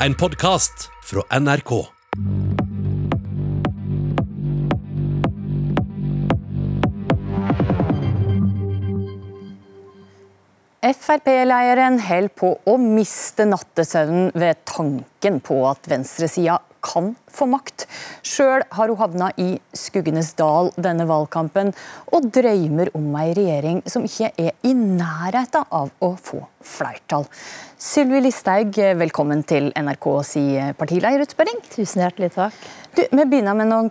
en podkast fra NRK. Frp-leieren holder på å miste nattesøvnen ved tanken på at venstresida kan få makt. Sjøl har hun havna i skuggenes dal denne valgkampen, og drømmer om ei regjering som ikke er i nærheten av å få flertall. Sylvi Listhaug, velkommen til NRK si partilederutspørring. Tusen hjertelig takk. Du, vi begynner med noen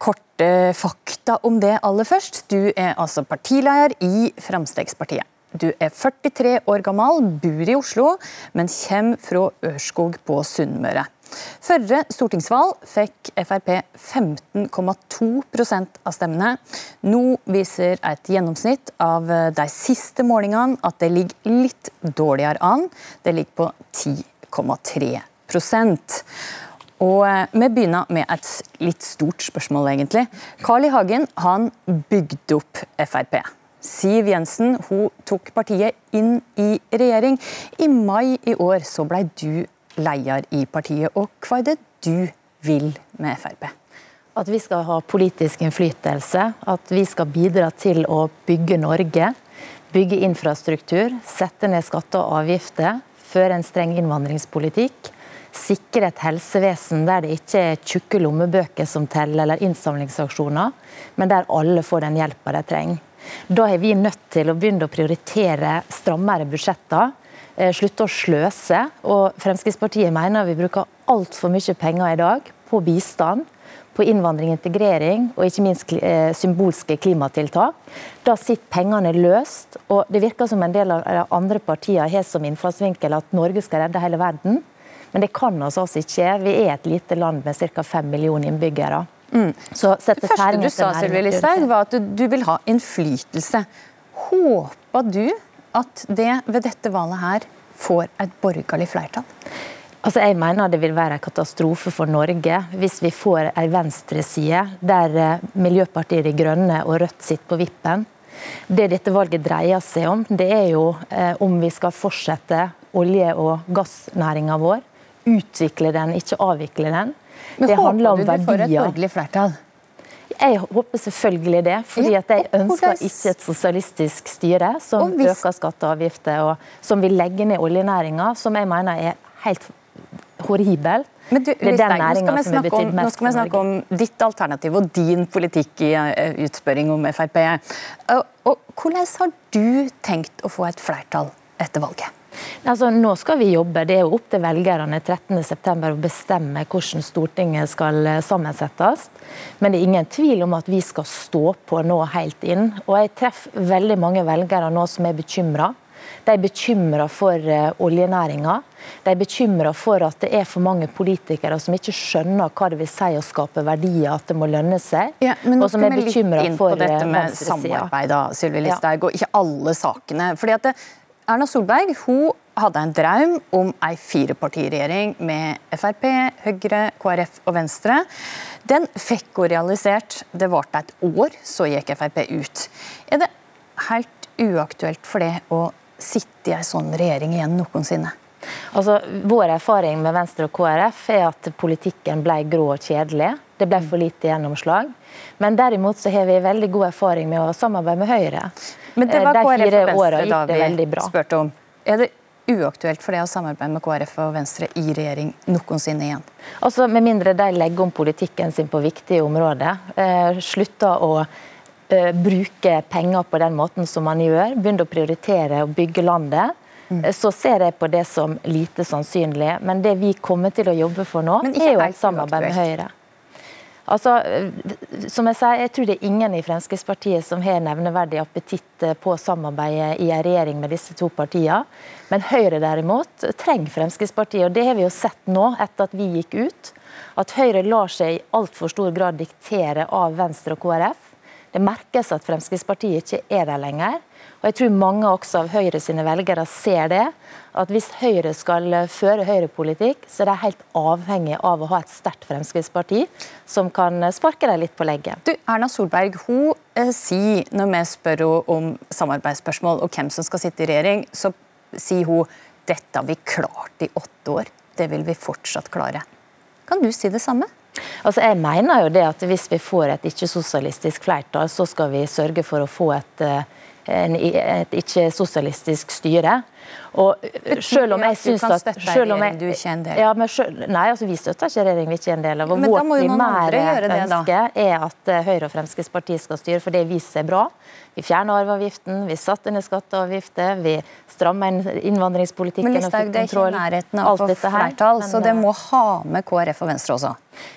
korte fakta om det aller først. Du er altså partileder i Fremskrittspartiet. Du er 43 år gammel, bor i Oslo, men kommer fra Ørskog på Sunnmøre. Forrige stortingsvalg fikk Frp 15,2% av stemmene. Nå viser et gjennomsnitt av de siste målingene at det ligger litt dårligere an. Det ligger på 10,3 og eh, Vi begynner med et litt stort spørsmål, egentlig. Carl I. Hagen han bygde opp Frp. Siv Jensen hun tok partiet inn i regjering. I mai i år så ble du leder i partiet. Og hva er det du vil med Frp? At vi skal ha politisk innflytelse. At vi skal bidra til å bygge Norge. Bygge infrastruktur, sette ned skatter og avgifter, føre en streng innvandringspolitikk. Sikre et helsevesen der det ikke er tjukke lommebøker som teller, eller innsamlingsaksjoner, men der alle får den hjelpa de trenger. Da er vi nødt til å begynne å prioritere strammere budsjetter. Eh, slutte å sløse. Og Fremskrittspartiet mener vi bruker altfor mye penger i dag på bistand, på innvandring integrering og ikke minst eh, symbolske klimatiltak. Da sitter pengene løst. og Det virker som en del av de andre partiene har som innfallsvinkel at Norge skal redde hele verden. Men det kan oss altså ikke. Vi er et lite land med ca. 5 millioner innbyggere. Mm. Så det første du sa, Sylvi Listhaug, var at du, vil ha innflytelse. Håper du at det ved dette valget her får et borgerlig flertall? Altså, jeg mener det vil være en katastrofe for Norge hvis vi får en venstreside der eh, Miljøpartiet De Grønne og Rødt sitter på vippen. Det dette valget dreier seg om, det er jo eh, om vi skal fortsette olje- og gassnæringa vår. Utvikle den, ikke avvikle den. Men det. Håper du du får et borgerlig flertall? Jeg håper selvfølgelig det. fordi at Jeg ønsker ikke et sosialistisk styre som hvis... øker skatter og avgifter, og som vil legge ned oljenæringa, som jeg mener er helt horribel. Men du, det er den næringa som har betydd mest Nå skal vi snakke om ditt alternativ og din politikk i eh, utspørring om Frp. Og, og hvordan har du tenkt å få et flertall etter valget? Altså, nå skal vi jobbe. Det er jo opp til velgerne 13.9 å bestemme hvordan Stortinget skal eh, sammensettes. Men det er ingen tvil om at vi skal stå på nå helt inn. Og jeg treffer veldig mange velgere nå som er bekymra. De er bekymra for uh, oljenæringa. De er bekymra for at det er for mange politikere som ikke skjønner hva det vil si å skape verdier, at det må lønne seg. Ja, men nå skal vi litt inn på dette eh, med samarbeid, da, Sylvi Listhaug, ja. og ikke alle sakene. Fordi at det, Erna Solberg hun hadde en drøm om ei firepartiregjering med Frp, Høyre, KrF og Venstre. Den fikk hun realisert. Det varte et år, så gikk Frp ut. Er det helt uaktuelt for det å sitte i ei sånn regjering igjen noensinne? Altså, vår erfaring med Venstre og KrF er at politikken ble grå og kjedelig. Det ble for lite gjennomslag. Men derimot så har vi veldig god erfaring med å samarbeide med Høyre. Men det var eh, KrF og Venstre da vi spurte om. Er det uaktuelt for det å samarbeide med KrF og Venstre i regjering noensinne igjen? Altså, Med mindre de legger om politikken sin på viktige områder, eh, slutter å eh, bruke penger på den måten som man gjør, begynner å prioritere å bygge landet, mm. Så ser jeg på det som lite sannsynlig. Men det vi kommer til å jobbe for nå, er jo et samarbeid med Høyre. Altså, som jeg sier, jeg tror det er ingen i Fremskrittspartiet som har nevneverdig appetitt på samarbeidet i en regjering med disse to partiene. Men Høyre derimot trenger Fremskrittspartiet, og det har vi jo sett nå etter at vi gikk ut. At Høyre lar seg i altfor stor grad diktere av Venstre og KrF. Det merkes at Fremskrittspartiet ikke er der lenger. Og jeg tror mange også av Høyre sine velgere ser det. At hvis Høyre skal føre høyrepolitikk, så er de helt avhengig av å ha et sterkt Fremskrittsparti som kan sparke dem litt på leggen. Du, Erna Solberg hun eh, sier, når vi spør henne om samarbeidsspørsmål og hvem som skal sitte i regjering, så sier hun dette har vi klart i åtte år. det vil vi fortsatt klare. Kan du si det samme? Altså, jeg mener jo det at Hvis vi får et ikke-sosialistisk flertall, så skal vi sørge for å få et, en, et ikke-sosialistisk styre. Og selv om jeg syns at Du kan støtte en regjering du ikke er en del ja, men selv, Nei, altså vi støtter ikke regjering vi ikke er en del av. Og vårt primære ønske er at eh, Høyre og Fremskrittspartiet skal styre, for det viser seg bra. Vi fjerner arveavgiften, vi satte ned skatteavgifter, vi strammer inn innvandringspolitikken. Men Listhaug, det er ikke i nærheten av å få flertall, så det må ha med KrF og Venstre også?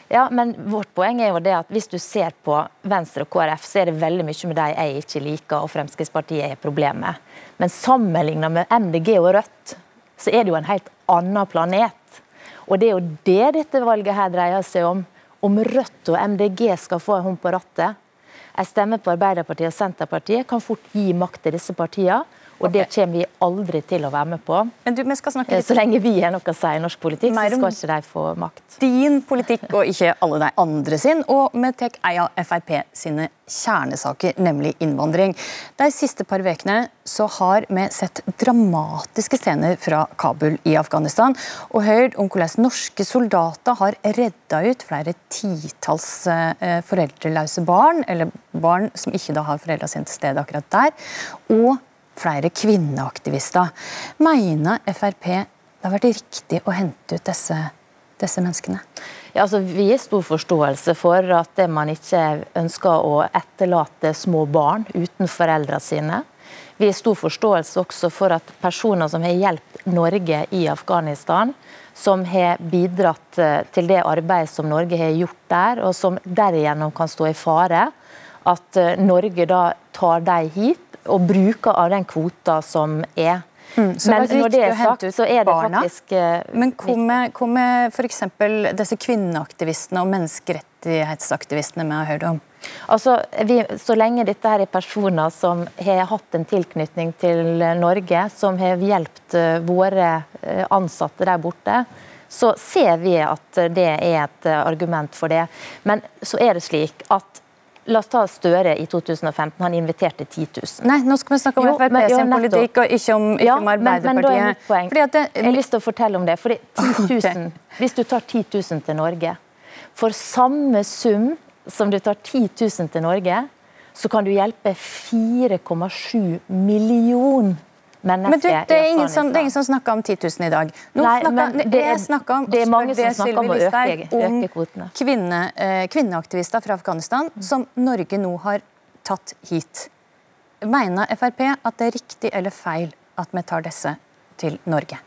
Ja, men vårt poeng er jo det at hvis du ser på Venstre og KrF, så er det veldig mye med de jeg ikke liker, og Fremskrittspartiet er problemet. Men sammenlignet med MDG og Rødt, så er det jo en helt annen planet. Og det er jo det dette valget her dreier seg om. Om Rødt og MDG skal få en hånd på rattet. En stemme på Arbeiderpartiet og Senterpartiet kan fort gi makt til disse partiene. Og det kommer vi aldri til å være med på. Men du, litt... Så lenge vi har noe å si i norsk politikk, så skal ikke de få makt. Din politikk og ikke alle de andre sin, og vi tar en av Frp sine kjernesaker, nemlig innvandring. De siste par ukene har vi sett dramatiske scener fra Kabul i Afghanistan, og hørt om hvordan norske soldater har redda ut flere titalls eh, foreldreløse barn, eller barn som ikke da har foreldrene sine til stede akkurat der. og flere kvinneaktivister. Mener Frp det har vært riktig å hente ut disse, disse menneskene? Ja, altså, vi har stor forståelse for at man ikke ønsker å etterlate små barn uten foreldrene sine. Vi har stor forståelse også for at personer som har hjulpet Norge i Afghanistan, som har bidratt eh, til det arbeidet som Norge har gjort der, og som derigjennom kan stå i fare, at eh, Norge da tar de hit og bruker av den kvota som er. Mm, men når det er sagt, så er det barna. faktisk uh, Men hva med f.eks. disse kvinneaktivistene og menneskerettighetsaktivistene vi har hørt om? Altså, vi, Så lenge dette her er personer som har hatt en tilknytning til Norge, som har hjulpet uh, våre ansatte der borte, så ser vi at det er et argument for det. Men så er det slik at La oss ta Støre i 2015. Han inviterte 10 000. Nei, nå skal vi snakke om Frp sin politikk, og ikke om, ikke ja, om Arbeiderpartiet. Men, men det, jeg har lyst til å fortelle om det. Fordi 10 000, Hvis du tar 10 000 til Norge, for samme sum som du tar 10 000 til Norge, så kan du hjelpe 4,7 millioner men du, det, er ingen som, det er ingen som snakker om 10 000 i dag. Nå Nei, snakker, det, er, om, det er mange som snakker om å øke, øke kvotene. Kvinne, eh, kvinneaktivister fra Afghanistan mm. som Norge nå har tatt hit. Mener Frp at det er riktig eller feil at vi tar disse til Norge?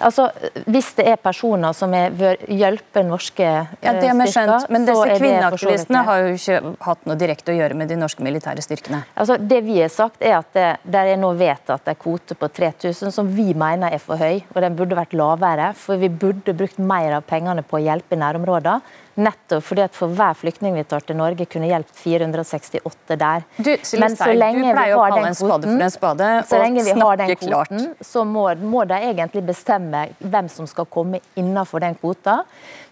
Altså, Hvis det er personer som vil hjelpe norske ja, det har vi skjønt, Men disse kvinneaktivistene har jo ikke hatt noe direkte å gjøre med de norske militære styrkene. Altså, Det vi har sagt er at det, der er nå vedtatt en kvote på 3000 som vi mener er for høy, og den burde vært lavere. For vi burde brukt mer av pengene på å hjelpe i nærområdene. Nettopp fordi at For hver flyktning vi tar til Norge, kunne hjulpet 468 der. Du, Men så lenge vi har den kvoten, spade, så lenge vi har den kvoten, så må, må, de egentlig bestemme hvem som skal komme innenfor den kvota.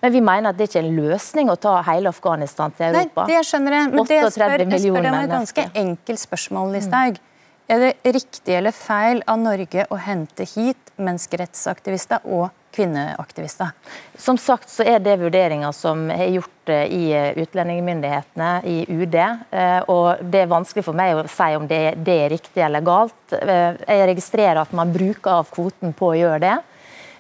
Men vi mener at det ikke er en løsning å ta hele Afghanistan til Europa. Nei, det skjønner jeg. Men det spør, jeg spør om et ganske enkelt spørsmål, Listhaug. Er det riktig eller feil av Norge å hente hit menneskerettsaktivister og kvinneaktivister? Som sagt så er det vurderinger som er gjort eh, i eh, utlendingsmyndighetene, i UD. Eh, og Det er vanskelig for meg å si om det, det er riktig eller galt. Jeg registrerer at man bruker av kvoten på å gjøre det.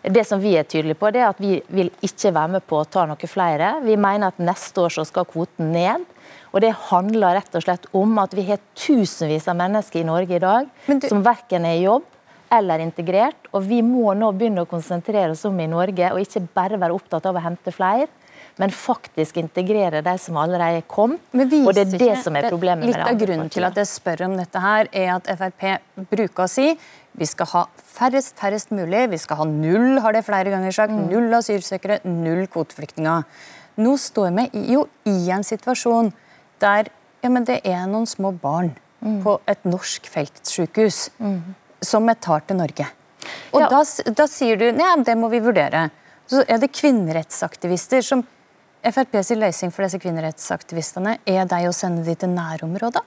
Det som Vi er tydelige på, det er at vi vil ikke være med på å ta noe flere. Vi mener at neste år så skal kvoten ned. Og Det handler rett og slett om at vi har tusenvis av mennesker i Norge i dag du... som verken er i jobb eller integrert. Og vi må nå begynne å konsentrere oss om i Norge, og ikke bare være opptatt av å hente flere. Men faktisk integrere de som allerede er kommet. Og det er det som er problemet med det Litt av grunnen til at jeg spør om dette, her, er at Frp bruker å si vi skal ha færrest, færrest mulig. Vi skal ha null, har det flere ganger sagt. Mm. Null asylsøkere, null kvoteflyktninger. Nå står vi jo i en situasjon der ja, men det er noen små barn mm. på et norsk feltsykehus mm. Som vi tar til Norge. Og ja. da, da, sier du ja, det må vi vurdere. Så er det kvinnerettsaktivister som FrPs løsning for disse kvinnerettsaktivistene er de å sende de til nærområder?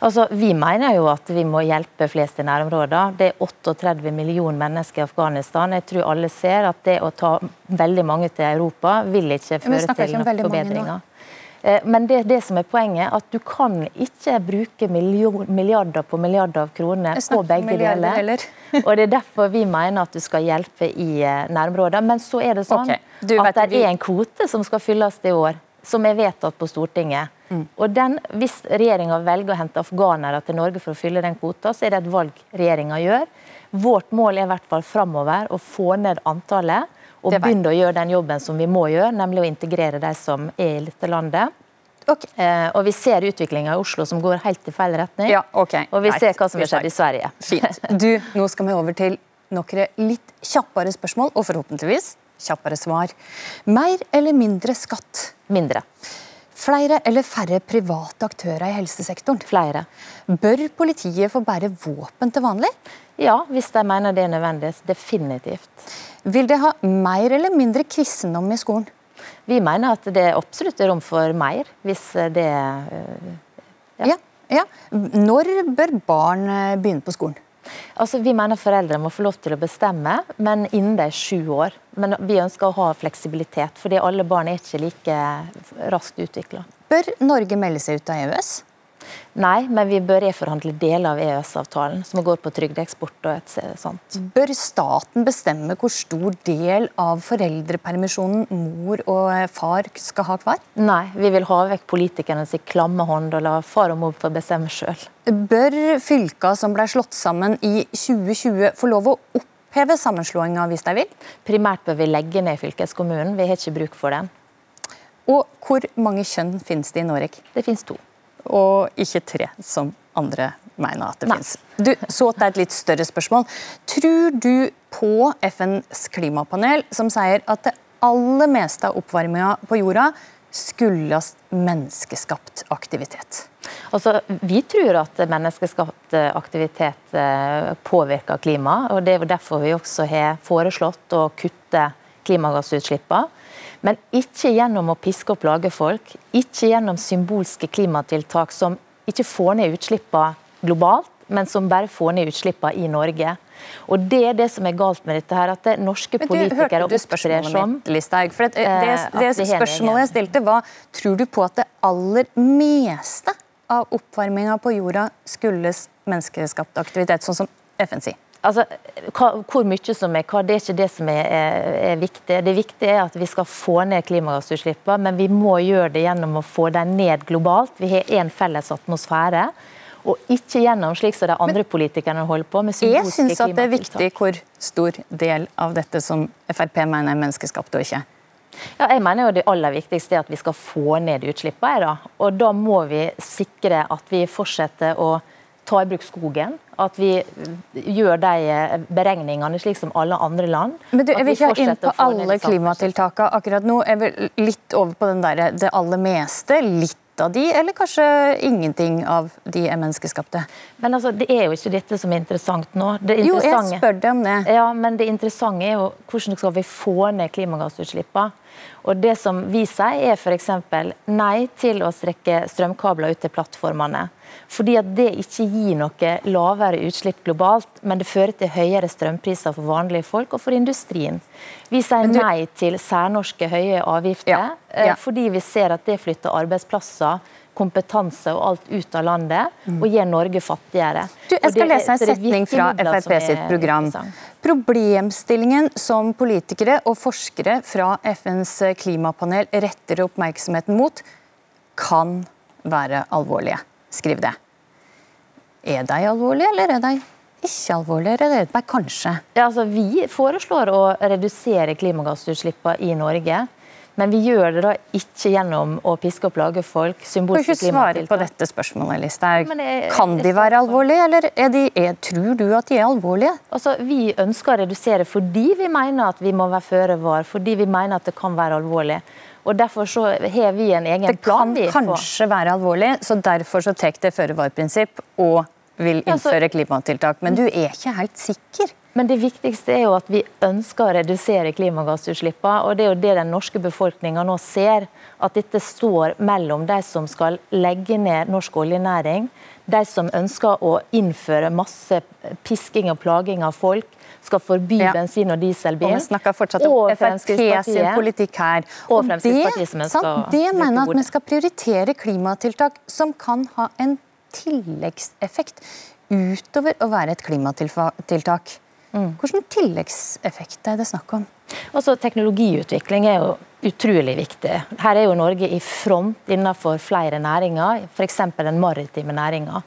Altså, Vi mener jo at vi må hjelpe flest i nærområdene. Det er 38 millioner mennesker i Afghanistan. Jeg tror alle ser at det å ta veldig mange til Europa vil ikke føre til noen forbedringer. Eh, men det, det, som er poenget, at du kan ikke bruke milliarder på milliarder av kroner på begge deler. Og Det er derfor vi mener at du skal hjelpe i eh, nærområdene. Men så er det sånn okay. at det er en kvote som skal fylles i år, som er vedtatt på Stortinget. Mm. Og den, Hvis regjeringa velger å hente afghanere til Norge for å fylle den kvota, så er det et valg regjeringa gjør. Vårt mål er i hvert fall framover å få ned antallet og begynne å gjøre den jobben som vi må gjøre, nemlig å integrere de som er i dette landet. Okay. Eh, og vi ser utviklinga i Oslo som går helt i feil retning. Ja, okay. Og vi ser hva som har skjedd i Sverige. Fint. Du, nå skal vi over til noen litt kjappere spørsmål, og forhåpentligvis kjappere svar. Mer eller mindre skatt? Mindre. Flere eller færre private aktører i helsesektoren? Flere. Bør politiet få bære våpen til vanlig? Ja, hvis de mener det er nødvendig. Definitivt. Vil det ha mer eller mindre kristendom i skolen? Vi mener at det absolutt er rom for mer, hvis det eh, ja. ja, ja. Når bør barn eh, begynne på skolen? Altså, vi mener foreldre må få lov til å bestemme, men innen de er sju år. Men vi ønsker å ha fleksibilitet, fordi alle barn er ikke like raskt utvikla. Bør Norge melde seg ut av EØS? Nei, men vi bør reforhandle deler av EØS-avtalen, som går på trygdeeksport og et sånt. Bør staten bestemme hvor stor del av foreldrepermisjonen mor og far skal ha hver? Nei, vi vil ha vekk politikernes klamme hånd og la far og mor få bestemme sjøl. Bør fylka som ble slått sammen i 2020 få lov å oppheve sammenslåinga hvis de vil? Primært bør vi legge ned fylkeskommunen, vi har ikke bruk for den. Og hvor mange kjønn finnes det i Norge? Det finnes to og ikke tre, som andre mener at det finnes. Du, så til et litt større spørsmål. Tror du på FNs klimapanel, som sier at det aller meste av oppvarminga på jorda skyldes menneskeskapt aktivitet? Altså, vi tror at menneskeskapt aktivitet eh, påvirker klimaet. og Det er derfor vi også har foreslått å kutte klimagassutslippene. Men ikke gjennom å piske og plage folk, ikke gjennom symbolske klimatiltak som ikke får ned utslippene globalt, men som bare får ned utslippene i Norge. Og Det er det som er galt med dette. her, at det norske men du, politikere opptrer som mitt, Listhaug, for det, det, det, det spørsmålet jeg stilte var tror du på at det aller meste av oppvarminga på jorda skyldes menneskeskapt aktivitet, sånn som FN sier? Altså, hvor mye som er hva, det er ikke det som er, er, er, viktig. Det viktige er at vi skal få ned klimagassutslippene, men vi må gjøre det gjennom å få dem ned globalt. Vi har én felles atmosfære. Og ikke gjennom slik som de andre men, politikerne holder på med Jeg syns det er viktig hvor stor del av dette som Frp mener er menneskeskapt og ikke. Ja, jeg mener jo Det aller viktigste er at vi skal få ned utslippene. Og da må vi sikre at vi fortsetter å ta i bruk skogen. At vi gjør de beregningene slik som alle andre land. Men du, Jeg vil ikke ha inn på alle klimatiltakene akkurat nå. Jeg vil litt over på den der, det aller meste. Litt av de, eller kanskje ingenting av de er menneskeskapte? Men altså, Det er jo ikke dette som er interessant nå. jo, jeg spør deg om det. Ja, Men det interessante er jo hvordan skal vi få ned klimagassutslippene. Og Det som vi sier, er f.eks. nei til å strekke strømkabler ut til plattformene. Fordi at det ikke gir noe lavere utslipp globalt, men det fører til høyere strømpriser for vanlige folk og for industrien. Vi sier du... nei til særnorske høye avgifter, ja. Eh, ja. fordi vi ser at det flytter arbeidsplasser kompetanse og alt ut av landet, mm. og gjør Norge fattigere. Du, jeg skal lese en setning fra Frp sitt program. Problemstillingen som politikere og forskere fra FNs klimapanel retter oppmerksomheten mot, kan være alvorlige. Skriv det. Er de alvorlige, eller er de ikke alvorlige, eller er de bare kanskje? Ja, altså, vi foreslår å redusere klimagassutslippene i Norge. Men vi gjør det da ikke gjennom å piske og plage folk. symbolske klimatiltak. Kan ikke svare på dette spørsmålet, Listhaug. Kan de være alvorlige, eller er de, er, tror du at de er alvorlige? Altså, Vi ønsker å redusere fordi vi mener at vi må være føre var, fordi vi mener at det kan være alvorlig. Og Derfor så har vi en egen plan. Det kan kanskje være alvorlig, så derfor så tar det føre var-prinsipp og vil innføre klimatiltak. Men du er ikke helt sikker? Men det viktigste er jo at vi ønsker å redusere klimagassutslippene. Og det er jo det den norske befolkninga nå ser. At dette står mellom de som skal legge ned norsk oljenæring, de som ønsker å innføre masse pisking og plaging av folk, skal forby ja. bensin- og dieselbil. Og vi snakker fortsatt om Frp sin politikk her. Og, og det, sant, det mener at vi skal prioritere klimatiltak som kan ha en tilleggseffekt utover å være et klimatiltak. Mm. Hvilken tilleggseffekt er det snakk om? Altså, teknologiutvikling er jo utrolig viktig. Her er jo Norge i front innenfor flere næringer, f.eks. den maritime næringa.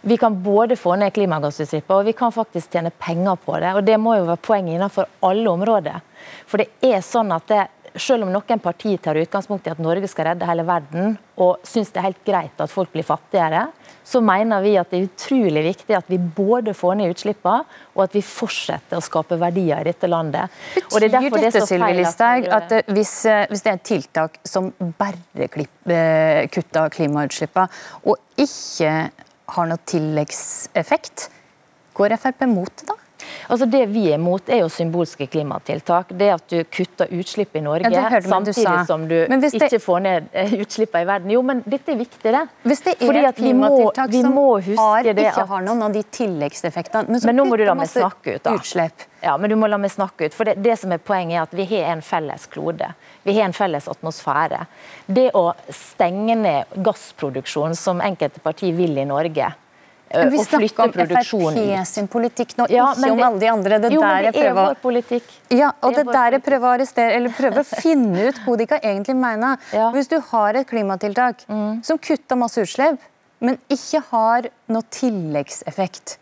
Vi kan både få ned klimagassutslippene og vi kan faktisk tjene penger på det. og Det må jo være poenget innenfor alle områder. For det er sånn at det, selv om noen partier tar utgangspunkt i at Norge skal redde hele verden, og syns det er helt greit at folk blir fattigere, så mener vi at det er utrolig viktig at vi både får ned utslippene, og at vi fortsetter å skape verdier i dette landet. Betyr det dette, det Sylvi Listhaug, at eh, hvis, eh, hvis, det er et tiltak som bare eh, kutter klimautslippene, og ikke har noe tilleggseffekt, går Frp mot det da? Altså Det vi er imot, er jo symbolske klimatiltak. Det at du kutter utslipp i Norge ja, samtidig du som du det... ikke får ned eh, utslippene i verden. Jo, men dette er viktig, det. Hvis det er Fordi et klimatiltak vi må, vi som har, ikke at... har noen av de tilleggseffektene, men, men nå må du la meg snakke ut, da. Utslipp. Ja, men du må la meg snakke ut. For det, det som er Poenget er at vi har en felles klode. Vi har en felles atmosfære. Det å stenge ned gassproduksjonen, som enkelte partier vil i Norge, men vi snakker om Frp sin politikk nå, ja, ikke om alle de andre. Det jo, men det er vår politikk. Ja, og det, det der jeg prøver å arrestere, eller prøver å finne ut hva de kan egentlig mener. Ja. Hvis du har et klimatiltak mm. som kutter masse utslipp, men ikke har noe tilleggseffekt,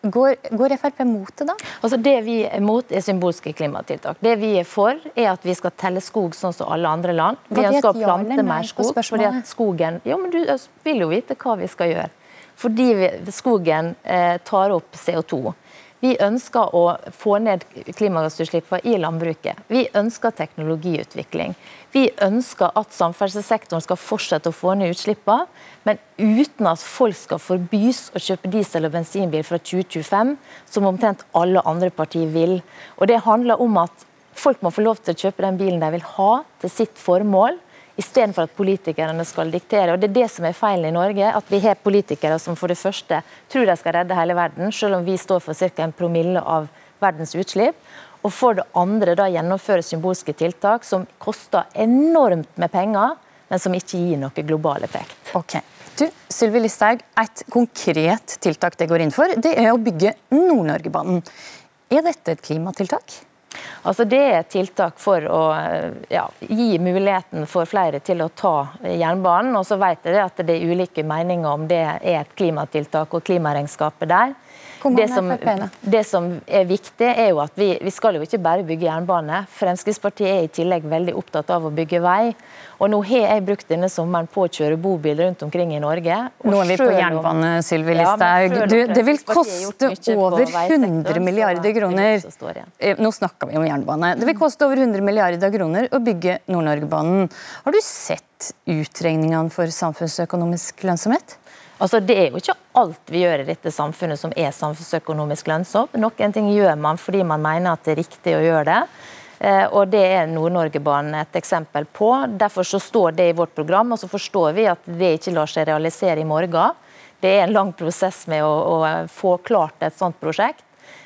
Går, går, Frp mot det, da? Altså Det vi er mot, er symbolske klimatiltak. Det vi er for, er at vi skal telle skog sånn som alle andre land. Vi ønsker å plante mer skog. fordi at skogen... Jo, men Du vil jo vite hva vi skal gjøre fordi skogen eh, tar opp CO2. Vi ønsker å få ned klimagassutslippene i landbruket. Vi ønsker teknologiutvikling. Vi ønsker at samferdselssektoren skal fortsette å få ned utslippene, men uten at folk skal forbys å kjøpe diesel- og bensinbil fra 2025, som omtrent alle andre partier vil. Og Det handler om at folk må få lov til å kjøpe den bilen de vil ha til sitt formål istedenfor at politikerne skal diktere. Og Det er det som er feilen i Norge. At vi har politikere som for det første tror de skal redde hele verden, selv om vi står for ca. en promille av verdens utslipp. Og for det andre da gjennomføre symbolske tiltak som koster enormt med penger, men som ikke gir noe global effekt. Ok. Du, Sylvi Listhaug, Et konkret tiltak det går inn for, det er å bygge Nord-Norgebanen. Er dette et klimatiltak? Altså Det er et tiltak for å ja, gi muligheten for flere til å ta jernbanen. Og så vet jeg at det er ulike meninger om det er et klimatiltak og klimaregnskapet der. Det som, det som, er viktig, er jo at vi, vi, skal jo ikke bare bygge jernbane. Fremskrittspartiet er i tillegg veldig opptatt av å bygge vei. Og nå har jeg brukt denne sommeren på å kjøre bobil rundt omkring i Norge. nå er vi på jernbane, Sylvi Listhaug. Ja, det vil koste over 100 milliarder kroner. Eh, nå snakker vi om jernbane. Det vil koste over 100 milliarder kroner å bygge Nord-Norgebanen. Har du sett utregningene for samfunnsøkonomisk lønnsomhet? Altså, det er jo ikke alt vi gjør i dette samfunnet som er samfunnsøkonomisk lønnsomt. Noen ting gjør man fordi man mener at det er riktig å gjøre det. Eh, og Det er Nord-Norgebanen et eksempel på. Derfor så står det i vårt program, og så forstår vi at det ikke lar seg realisere i morgen. Det er en lang prosess med å, å få klart et sånt prosjekt.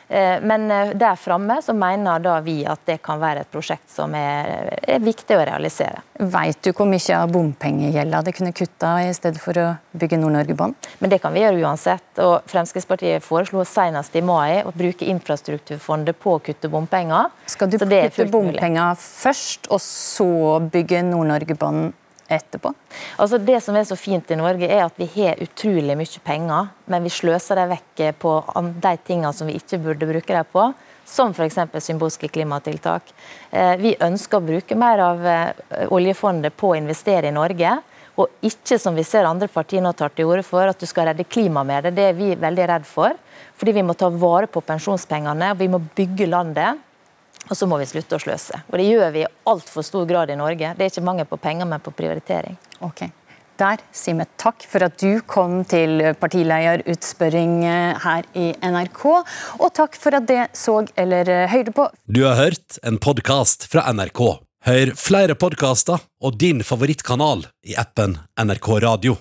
Eh, men eh, der framme så mener da vi at det kan være et prosjekt som er, er viktig å realisere. Vet du hvor mye av bompengegjelda det kunne kutta i stedet for å bygge Nord-Norge-banen? Men Det kan vi gjøre uansett. og Fremskrittspartiet foreslo senest i mai å bruke infrastrukturfondet på å kutte bompenger. Skal du kutte bompenger først, og så bygge Nord-Norge-banen etterpå? Altså Det som er så fint i Norge, er at vi har utrolig mye penger, men vi sløser dem vekk på de tingene som vi ikke burde bruke dem på. Som f.eks. symbolske klimatiltak. Eh, vi ønsker å bruke mer av eh, oljefondet på å investere i Norge. Og ikke som vi ser andre partier nå tar til orde for, at du skal redde klimaet med det. Det er vi veldig redd for. Fordi vi må ta vare på pensjonspengene, og vi må bygge landet. Og så må vi slutte å sløse. Og det gjør vi i altfor stor grad i Norge. Det er ikke mangel på penger, men på prioritering. Ok. Der sier vi takk for at du kom til partilederutspørring eh, her i NRK, og takk for at det så eller eh, hørte på. Du har hørt en podkast fra NRK. Hør flere podkaster og din favorittkanal i appen NRK Radio.